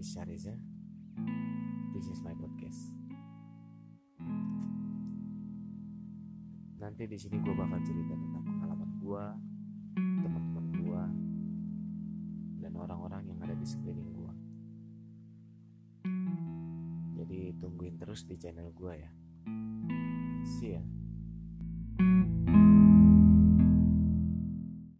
name is Syariza. This is my podcast. Nanti di sini gue bakal cerita tentang pengalaman gue, teman-teman gue, dan orang-orang yang ada di sekeliling gue. Jadi tungguin terus di channel gue ya. See ya.